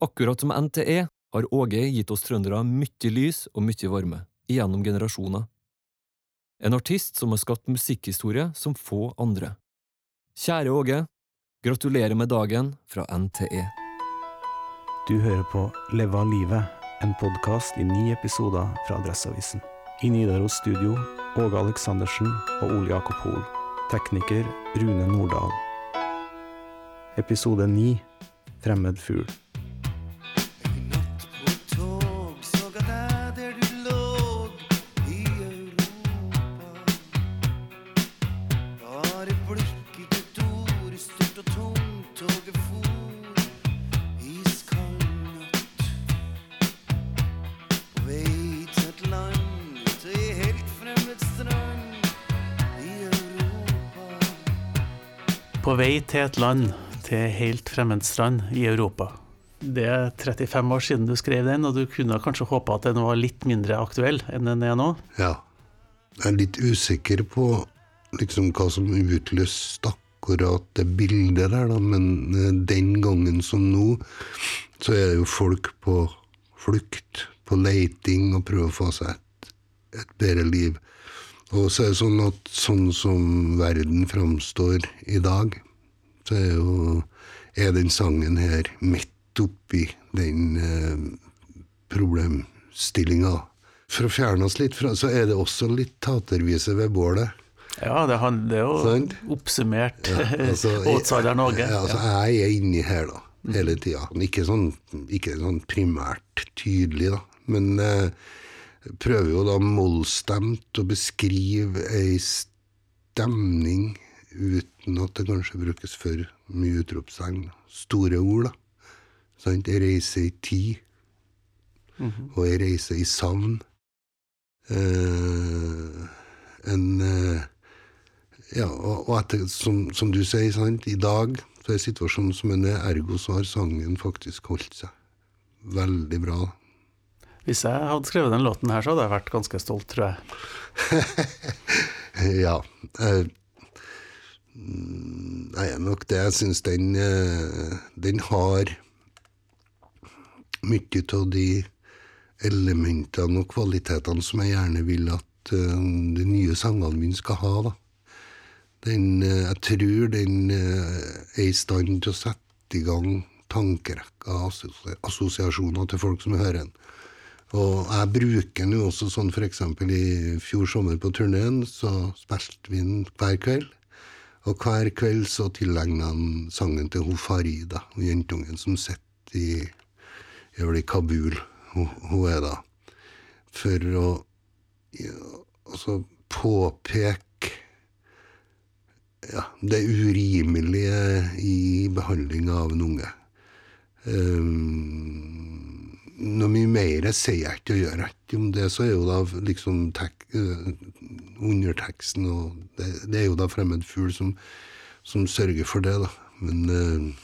Akkurat som NTE har Åge gitt oss trøndere mye lys og mye varme, gjennom generasjoner. En artist som har skapt musikkhistorie som få andre. Kjære Åge, gratulerer med dagen fra NTE. Du hører på Leva livet, en podkast i ni episoder fra Adresseavisen. I Nidaros studio Åge Aleksandersen og Ole Jakob Hoel. Tekniker Rune Nordahl. Episode ni Fremmed fugl. På vei til et land, til helt fremmed strand i Europa. Det er 35 år siden du skrev den, og du kunne kanskje håpe at den var litt mindre aktuell enn den er nå? Ja. Jeg er litt usikker på liksom hva som utløste akkurat det bildet der, da. Men eh, den gangen som nå, så er det jo folk på flukt, på leiting, og prøver å få seg et, et bedre liv. Og så er det sånn at sånn som verden framstår i dag, så er jo er den sangen her midt oppi den eh, problemstillinga. For å fjerne oss litt fra, så er det også litt tatervise ved bålet. Ja, det, han, det er jo sånn? oppsummert Ja, altså, Outsider Norge. Ja, altså, jeg er inni her, da, hele tida. Ikke, sånn, ikke sånn primært tydelig, da. Men eh, prøver jo da mollstemt å beskrive ei stemning uten at det kanskje brukes for mye utropstegn. Store ord, da. Sant? Ei reise i tid, og ei reise i savn. Eh, en eh, Ja, og, og etter, som, som du sier, sant, i dag så er situasjonen som den er, ergo så har sangen faktisk holdt seg veldig bra. Hvis jeg hadde skrevet den låten her, så hadde jeg vært ganske stolt, tror jeg. Ja. Jeg er nok det. Jeg syns den eh, Den har mye av de elementene og kvalitetene som jeg gjerne vil at eh, de nye sangene mine skal ha. da. Den, eh, jeg tror den eh, er i stand til å sette i gang tankerekker assosiasjoner til folk som hører den. Og jeg bruker jo også sånn f.eks. i fjor sommer på turneen, så spilte vi den hver kveld. Og hver kveld så tilegna han sangen til hun Farida, jentungen som sitter i, i Kabul, hun, hun er da. For å ja, altså påpeke ja, det urimelige i behandling av en unge. Um, noe mye mer sier jeg ikke og gjør ikke om det, så er jo da liksom tek, eh, underteksten og det, det er jo da fremmed fugl som, som sørger for det, da. Men eh,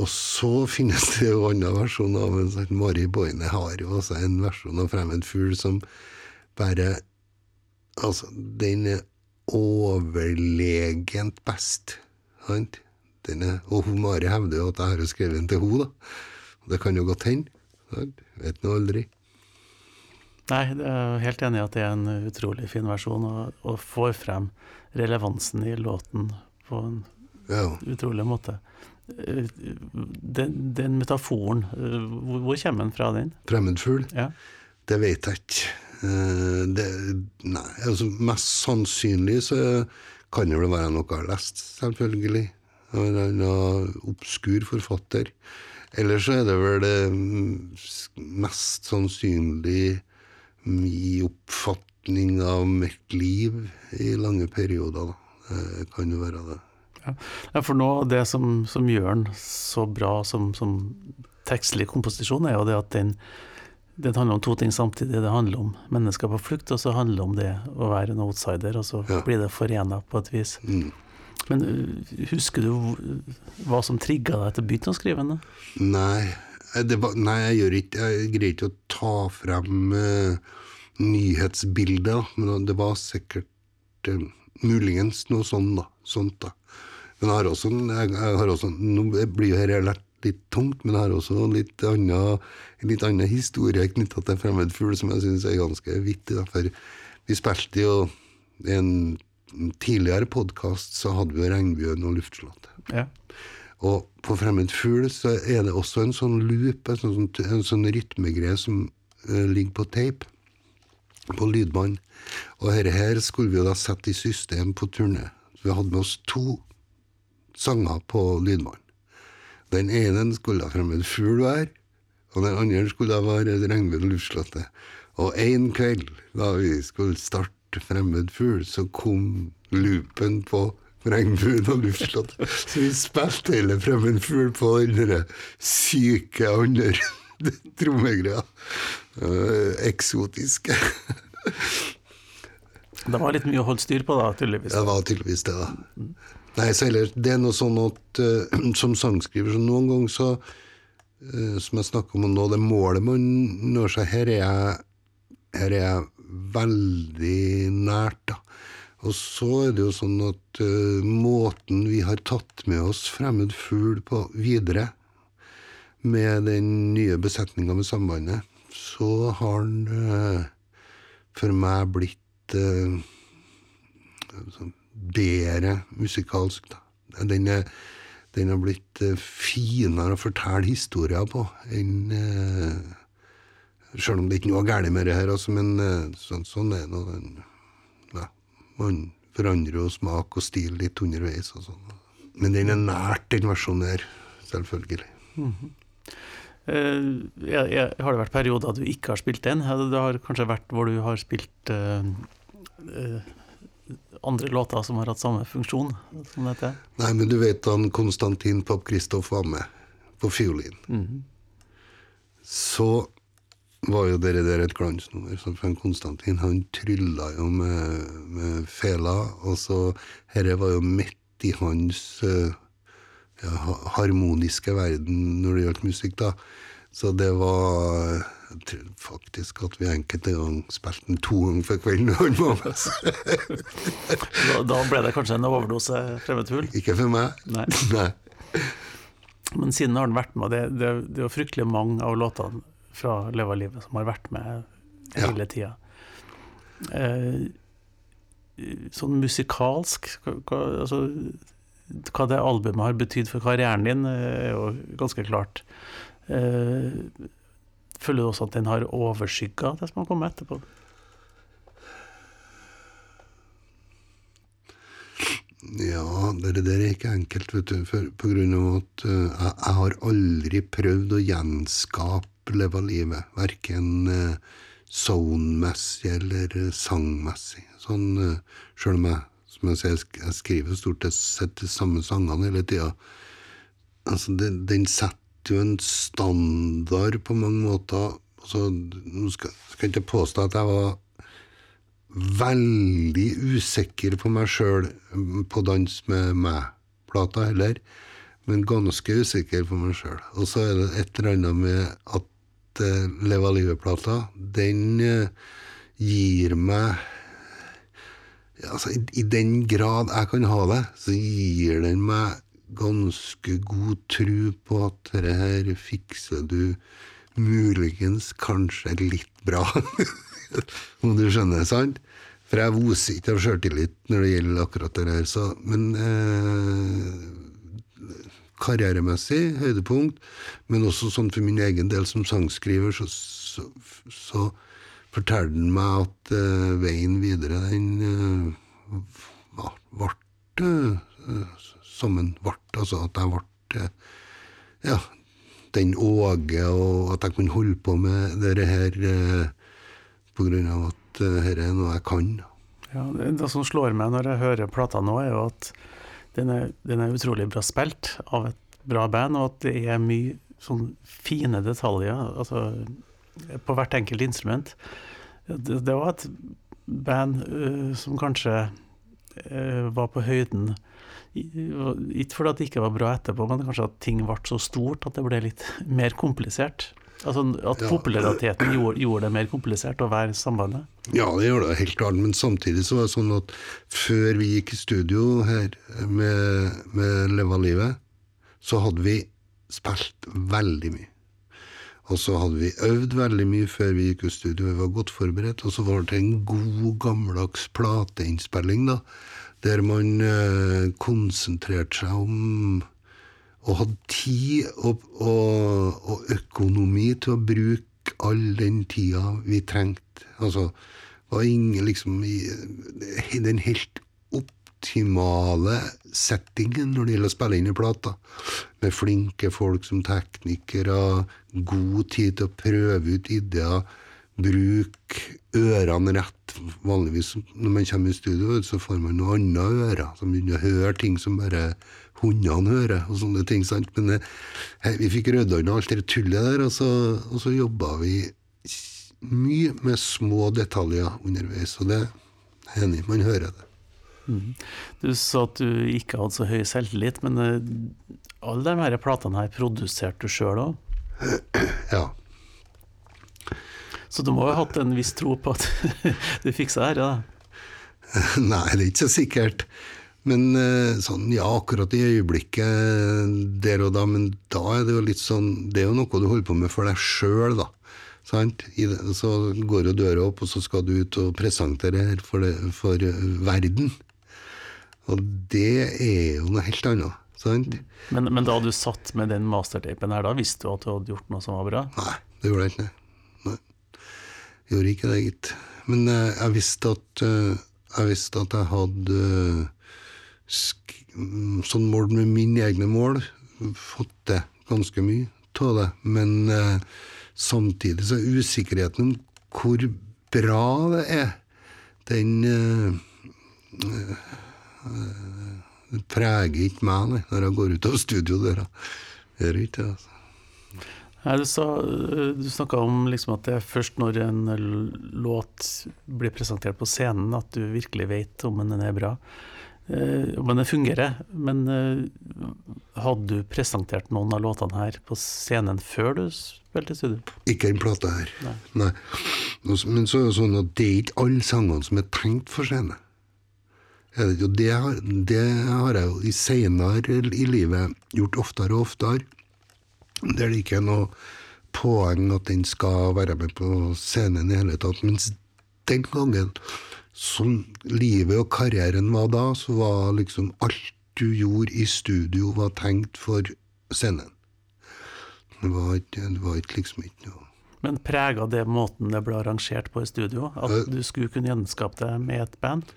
Og så finnes det jo andre versjoner av en sånn Mari Boine har jo også en versjon av fremmed fugl som bare Altså, den er overlegent best. Sant? Og Mari hevder jo at jeg har skrevet den til henne, da. Det kan jo godt hende. Vet nå aldri. Nei, jeg er helt enig i at det er en utrolig fin versjon, og, og får frem relevansen i låten på en Ja. utrolig måte. Den, den metaforen, hvor, hvor kommer den fra, den? Fremmedfugl? Ja. Det vet jeg ikke. Eh, Det, nei, altså Mest sannsynlig så kan det vel være noe jeg har lest, selvfølgelig. Av en obskur forfatter. Eller så er det vel det mm, mest sannsynlig min oppfatning av mitt liv i lange perioder. Da. Det kan jo være det. Ja, for av det som, som gjør den så bra som, som tekstlig komposisjon, er jo det at den, den handler om to ting samtidig. Det handler om mennesker på flukt, og så handler det om det å være en outsider, og så Ja. blir det forena på et vis. Mm. Men uh, husker du hva som trigga deg til å begynne å skrive den? Nei, eh, var, nei jeg, gjør ikke, jeg greier ikke å ta frem uh, nyhetsbildet, men det var sikkert uh, muligens noe sånn, da, sånt. da. Men jeg har også, jeg, jeg har også nå blir jo dette litt tungt, men jeg har også litt litt annen historie knytta til Fremmed som jeg syns er ganske vittig. Da. For vi spilte jo en tidligere podkast så hadde vi jo Regnbuen og Luftslottet. Ja. Og på Fremmed fugl så er det også en sånn loop, en sånn, en sånn rytmegreie som uh, ligger på tape. På lydbånd. Og dette her skulle vi jo da sette i system på turné. Så vi hadde med oss to sanger på lydbånd. Den ene skulle da Fremmed fugl være, og den andre skulle da være Regnbuen og Luftslottet. Og en kveld da vi skulle starte Fremmed fugl, så kom loopen på Regnbuen og luftslott. Så vi spilte hele Fremmed fugl på den syke andre trommegreia. Uh, eksotiske. Det var litt mye å holde styr på, da, tydeligvis. Det var tydeligvis det, da. Nei, så ellers, det er noe sånn at uh, som sangskriver så noen ganger så uh, Som jeg snakker om nå, det målet man når seg Her er jeg, her er jeg veldig nært, da. Og så er det jo sånn at uh, måten vi har tatt med oss Fremmed fugl på videre, med den nye besetninga med Sambandet, så har den uh, for meg blitt uh, bedre musikalsk, da. Den, er, den har blitt finere å fortelle historier på enn Sjøl om det ikke er noe galt med det her, altså, men sånn, sånn er det. Ja, man forandrer jo smak og stil litt underveis og sånn. Men den er nært, den versjonen her. Selvfølgelig. Eh, jeg, jeg, har det vært perioder du ikke har spilt den? Det har kanskje vært hvor du har spilt eh, eh, andre låter som har hatt samme funksjon? som dette? Nei, men du vet han Konstantin Papp Kristoff var med på fiolin. Mhm. Så var jo dere der et glansnummer. Så Frank Konstantin han trylla jo med, med fela, og så Dette var jo midt i hans eh, ja, harmoniske verden når det gjaldt musikk, da. Så det var jeg tror faktisk at vi enkelte ganger spilte den to ganger for kvelden. når han var med. Da, da ble det kanskje en overdose fremmedfugl? Ikke for meg. Nei. Nei. Men siden har den vært med, det, det, det er jo fryktelig mange av låtene fra Leva livet som har vært med hele tida. Eh, sånn musikalsk hva, altså, hva det albumet har betydd for karrieren din, eh, er jo ganske klart. Eh, føler du også at den har overskygga det som har kommet etterpå? Ja, det det der er ikke enkelt, vet du, for, på grunn av at uh, jeg, jeg har aldri prøvd å gjenskape Leva livet, verken uh, soundmessig eller eh, sangmessig. Sånn, uh, Sjøl om jeg, som jeg sier, jeg skriver stort sett de samme sangene hele tida. Altså, den, den setter jo en standard på mange måter. Altså, nå skal, skal jeg ikke påstå at jeg var veldig usikker på meg sjøl på Dans med meg-plata heller, men ganske usikker på meg sjøl. Og så er det et eller annet med at uh, Leva livet-plata, den eh, gir meg altså, i, den grad jeg kan ha det, så gir den meg ganske god tru på at dette her fikser du muligens kanskje litt bra. Om du skjønner, sant? For jeg voser ikke av sjøltillit når det gjelder akkurat det her. Så, men eh, karrieremessig høydepunkt, men også sånn for min egen del som sangskriver, så, så, så forteller den meg at uh, veien videre, den uh, ble uh, som en ble. Altså at jeg ble uh, ja, den Åge, og at jeg kunne holde på med dette her uh, på grunn av at uh, dette er noe jeg kan. Ja, det som slår meg når jeg hører plata nå, er jo at den er, den er utrolig bra spilt av et bra band, og at det er mye sånn fine detaljer altså, på hvert enkelt instrument. Det, det var et band uh, som kanskje uh, var på høyden Ikke fordi det ikke var bra etterpå, men kanskje at ting ble så stort at det ble litt mer komplisert. Altså At Ja. populariteten gjorde, gjorde det mer komplisert å være sambandet. Ja, det gjør det helt klart, men samtidig så var det sånn at før vi gikk i studio her med, med Leva livet, så hadde vi spilt veldig mye. Og så hadde vi øvd veldig mye før vi gikk i studio, vi var godt forberedt. Og så var det en god, gammeldags plateinnspilling, da, der man eh, konsentrerte seg om og hadde tid og, og, og, økonomi til å bruke all den tida vi trengte. Altså, var ingen liksom i, den helt optimale settingen når det gjelder å spille inn i plata. Med flinke folk som teknikere, god tid til å prøve ut ideer, Bruk ørene rett. Vanligvis når man kommer i studio, så får man noen andre ører, som begynner å høre ting som bare hundene hører, og sånne ting. sant? Men eh, hei, vi fikk rydda unna alt det tullet der, og så, og så jobba vi mye med små detaljer underveis. Og det er enig, man hører det. Mm. Du sa at du ikke hadde så høy selvtillit, men uh, alle de her platene her produserte du sjøl òg? Ja. Så du må jo ha hatt en viss tro på at du fiksa dette? Nei, det er ikke så sikkert. Men eh, sånn, ja, akkurat i øyeblikket der og da, men da er det jo litt sånn Det er jo noe du holder på med for deg sjøl, da. Sant? Så går jo døra opp, og så skal du ut og presentere her for, det, for verden. Og det er jo noe helt annet. Sant? Men, men da du satt med den mastertapen her, da visste du at du hadde gjort noe som var bra? Nei, det gjorde jeg ikke. Nei. Jeg gjorde ikke det, gitt. Men uh, jeg visste at jeg visste at jeg hadde sånn mål med mine egne mål. Fått til ganske mye av det. Men eh, samtidig så er usikkerheten om hvor bra det er, den eh, eh, preger ikke meg nei, når jeg går ut av studiodøra. Gjør ikke det, altså. Nei, du sa, du snakka om liksom at det er først når en låt blir presentert på scenen, at du virkelig vet om den er bra. Eh, men det fungerer. Men eh, hadde du presentert noen av låtene her på scenen før du spilte i studio? Ikke den plata her, nei. nei. Men så er det sånn at det er ikke alle sangene som er tenkt for scene. Det, det, har, det har jeg jo i seinere i livet gjort oftere og oftere. Der det ikke er noe poeng at den skal være med på scenen i hele tatt. Mens den gangen som livet og karrieren var da, så var liksom alt du gjorde i studio, var tenkt for scenen. Det var ikke, det var ikke liksom ikke noe Men prega det måten det ble arrangert på i studio? At du skulle kunne gjenskape det med et band?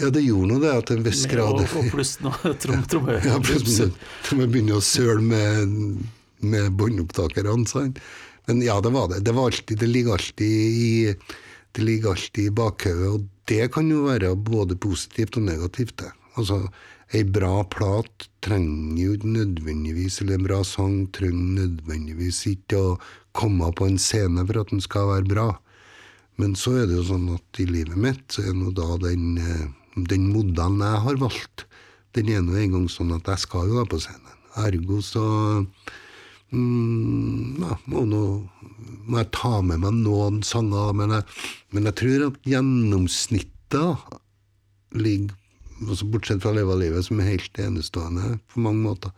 Ja, det gjorde nå det, til en viss grad. Og, og pluss noe trom, tromme. ja, plutselig må begynne å søle med, med båndopptakerne. Men ja, det var det. Det, var alltid, det ligger alltid i det ligger alltid i bakhodet, og det kan jo være både positivt og negativt. det. Altså, Ei bra plat trenger jo ikke nødvendigvis, eller en bra sang trenger nødvendigvis ikke å komme på en scene for at den skal være bra. Men så er det jo sånn at i livet mitt så er nå da den, eh, den modellen jeg har valgt, den er nå engang sånn at jeg skal jo da på scenen. Ergo så mm, ja, må, nå, må, jeg ta med meg noen sanger. Men jeg, men jeg tror at gjennomsnittet ligger altså Bortsett fra Leva livet', som er helt enestående på mange måter,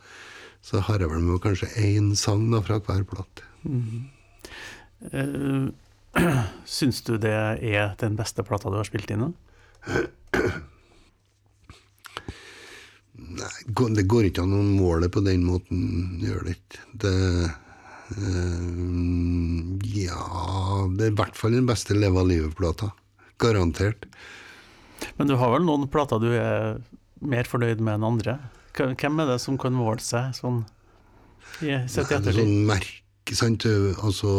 så har jeg vel med kanskje én sang da, fra hver plate. Mm. Uh, syns du det er den beste plata du har spilt inn? Nei, det går ikke an å måle på den måten. Gjør det ikke. Det øh, Ja Det er i hvert fall den beste Leva livet-plata. Garantert. Men du har vel noen plater du er mer fornøyd med enn andre? Hvem er det som kan måle seg sånn sett i ettertid? Sånn merke, sant. Altså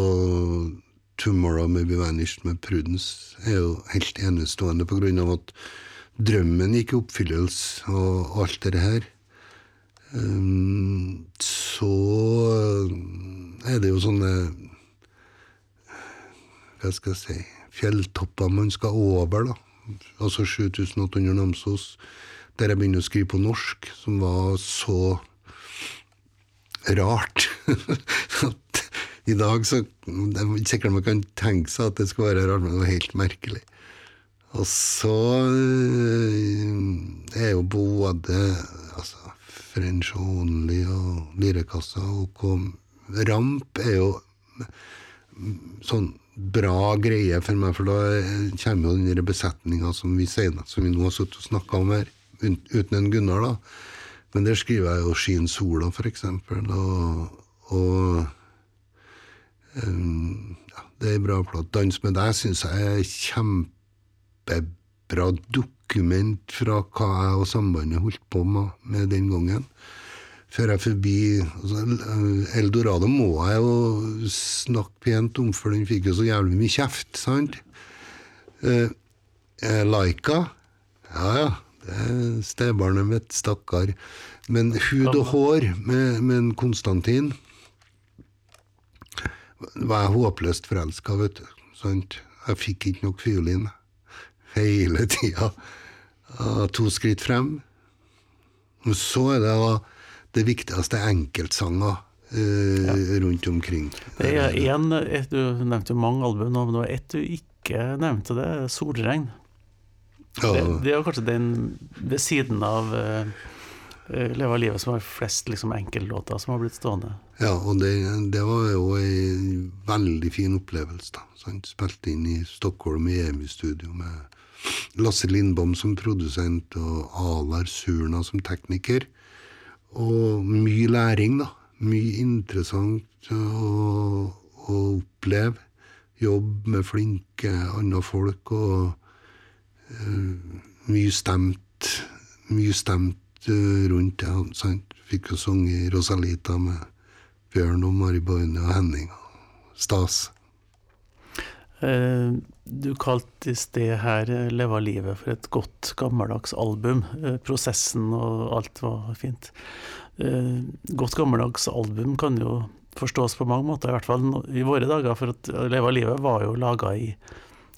'Tomorrow May Be Vanished' med Prudence er jo helt enestående på grunn av at drømmen gikk i oppfyllelse og alt det her, um, så er det jo sånne Hva skal jeg si Fjelltopper man skal over, da. Altså 7800 Namsos. Der jeg begynner å skrive på norsk, som var så rart at i dag så det er Sikkert man kan tenke seg at det skal være rart, men det var helt merkelig. Og så øh, er jo både altså, French Only og Lirekassa og Ramp er jo sånn bra greie for meg, for da kommer jo den besetninga som vi senere, som vi nå har sittet og snakka om her, uten en Gunnar, da. Men der skriver jeg jo 'Skin sola', for eksempel, og, og um, ja, det er ei bra plate. 'Dans med deg' syns jeg er kjempebra dokument fra hva jeg og sambandet holdt på med, med den gangen før jeg forbi altså, Eldorado må jeg jo snakke pent om, for den fikk jo så jævlig mye kjeft, sant? Eh, Laika Ja ja, det er stebarnet mitt, stakkar. Men hud og hår med, med Konstantin var jeg håpløst forelska, vet du. Sant? Jeg fikk ikke nok fiolin hele tida. To skritt frem. Og så er det det viktigste enkeltsanger Uh, ja. rundt omkring. Det er en, et, Du nevnte jo mange album nå, men det var ett du ikke nevnte, det er 'Solregn'. Ja. Det, det, er kanskje den ved siden av uh, 'Leve livet' som har flest liksom, enkeltlåter som har blitt stående. Ja, og det, det var jo ei veldig fin opplevelse. da. Sant? Spilte inn i Stockholm i EMI-studio med Lasse Lindbom som produsent og Alar Surna som tekniker. Og mye læring, da. Mye interessant å, å oppleve. Jobbe med flinke andre folk og uh, mye stemt Mye stemt uh, rundt det. Sant? Fikk jo sunget Rosalita med Bjørn og Mari Boine og Henning. Stas. Uh, du kalte i sted her 'Leva livet' for et godt, gammeldags album. Eh, prosessen og alt var fint. Eh, godt, gammeldags album kan jo forstås på mange måter, i hvert fall i våre dager. For at 'Leva livet' var jo laga i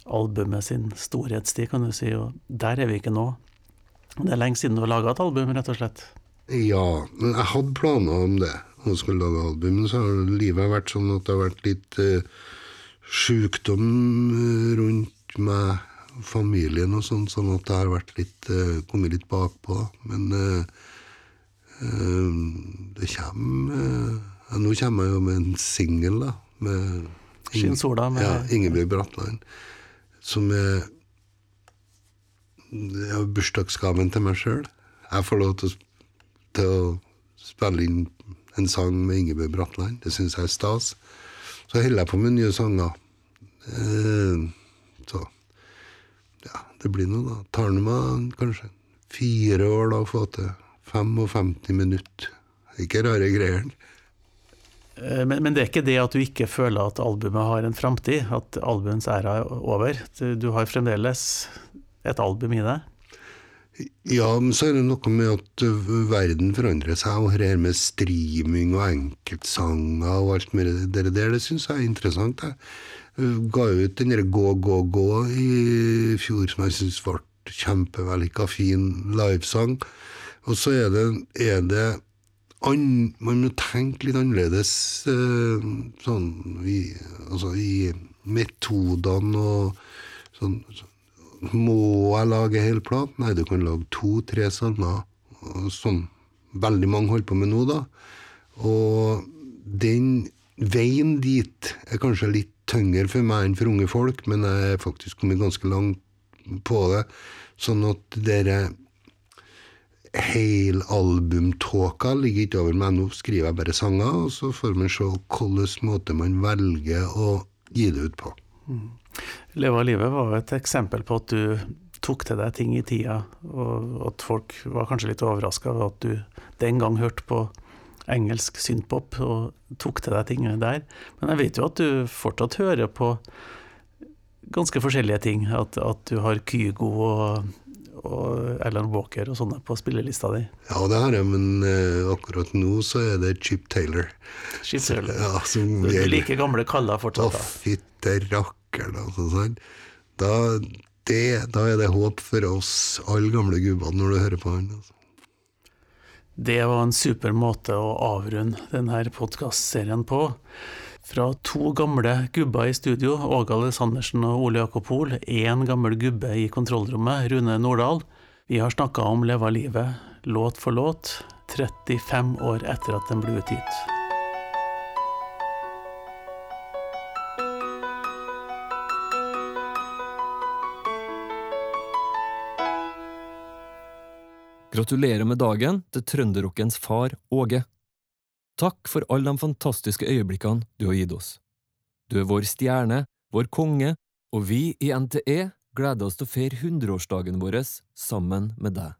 albumet sin storhetstid, kan du si, og der er vi ikke nå. Det er lenge siden du har laga et album, rett og slett. Ja, men jeg hadde planer om det, å skulle lage album. Så har livet vært sånn at det har vært litt uh, sjukdom eh, rundt meg, familien og sånn, sånn at det har litt, uh, kommet litt bakpå. Men uh, uh, det kommer Nå kommer jeg jo med en singel, da. Med sola med ja, Ingebjørg Bratland. Som er, er bursdagsgaven til meg sjøl. Jeg får lov til å, til å spille inn en sang med Ingebjørg Bratland. Det syns jeg er stas. Så holder jeg på med nye sanger. Eh, så ja, det blir noe, da. Tar det meg kanskje fire år da å få til 55 minutter. Ikke rare greier. Eh, men, men, det er ikke det at du ikke føler at albumet har en framtid? At albumets æra er over? Du har fremdeles et album i deg? Ja, men så er det noe med at øh, verden forandrer seg, og det her med streaming og enkeltsanger og alt mer det der, det syns jeg er interessant. Jeg ga ut den derre Gå, gå, gå i fjor, som jeg syns ble kjempevellykka, fin livesang. Og så er det, er det an, Man må tenke litt annerledes øh, sånn i, altså i metodene og sånn, sånn må jeg lage hel plate? Nei, du kan lage to-tre sanger, som veldig mange holder på med nå, da. Og den veien dit er kanskje litt tyngre for meg enn for unge folk, men jeg er faktisk kommet ganske langt på det. Sånn at dere helalbumtåka ligger ikke over meg. Nå skriver jeg bare sanger, og så får man se hvilken måte man velger å gi det ut på. Mm. Leve av livet var et eksempel på at du tok til deg ting i tida, og at folk var kanskje litt overraska over at du den gang hørte på engelsk synthpop og tok til deg ting der. Men jeg vet jo at du fortsatt hører på ganske forskjellige ting. At, at du har Kygo og, og Alan Walker og sånne på spillelista di. Ja, det har jeg, men uh, akkurat nå så er det Chip Taylor. Chip Taylor. Ja, som du du like gamle kaller fortsatt? Å, fytte rakk nøkkel. Altså, sånn. da, det, da, er det håp for oss alle gamle gubbene når du hører på han. Altså. Det var en super måte å avrunde denne podkastserien på. Fra to gamle gubber i studio, Åge Aleksandersen og Ole Jakob Hoel, én gammel gubbe i kontrollrommet, Rune Nordahl. Vi har snakka om Leva livet, låt for låt, 35 år etter at den ble utgitt. Gratulerer med dagen til trønderrockens far Åge. Takk for alle de fantastiske øyeblikkene du har gitt oss. Du er vår stjerne, vår konge, og vi i NTE gleder oss til å feire hundreårsdagen vår sammen med deg.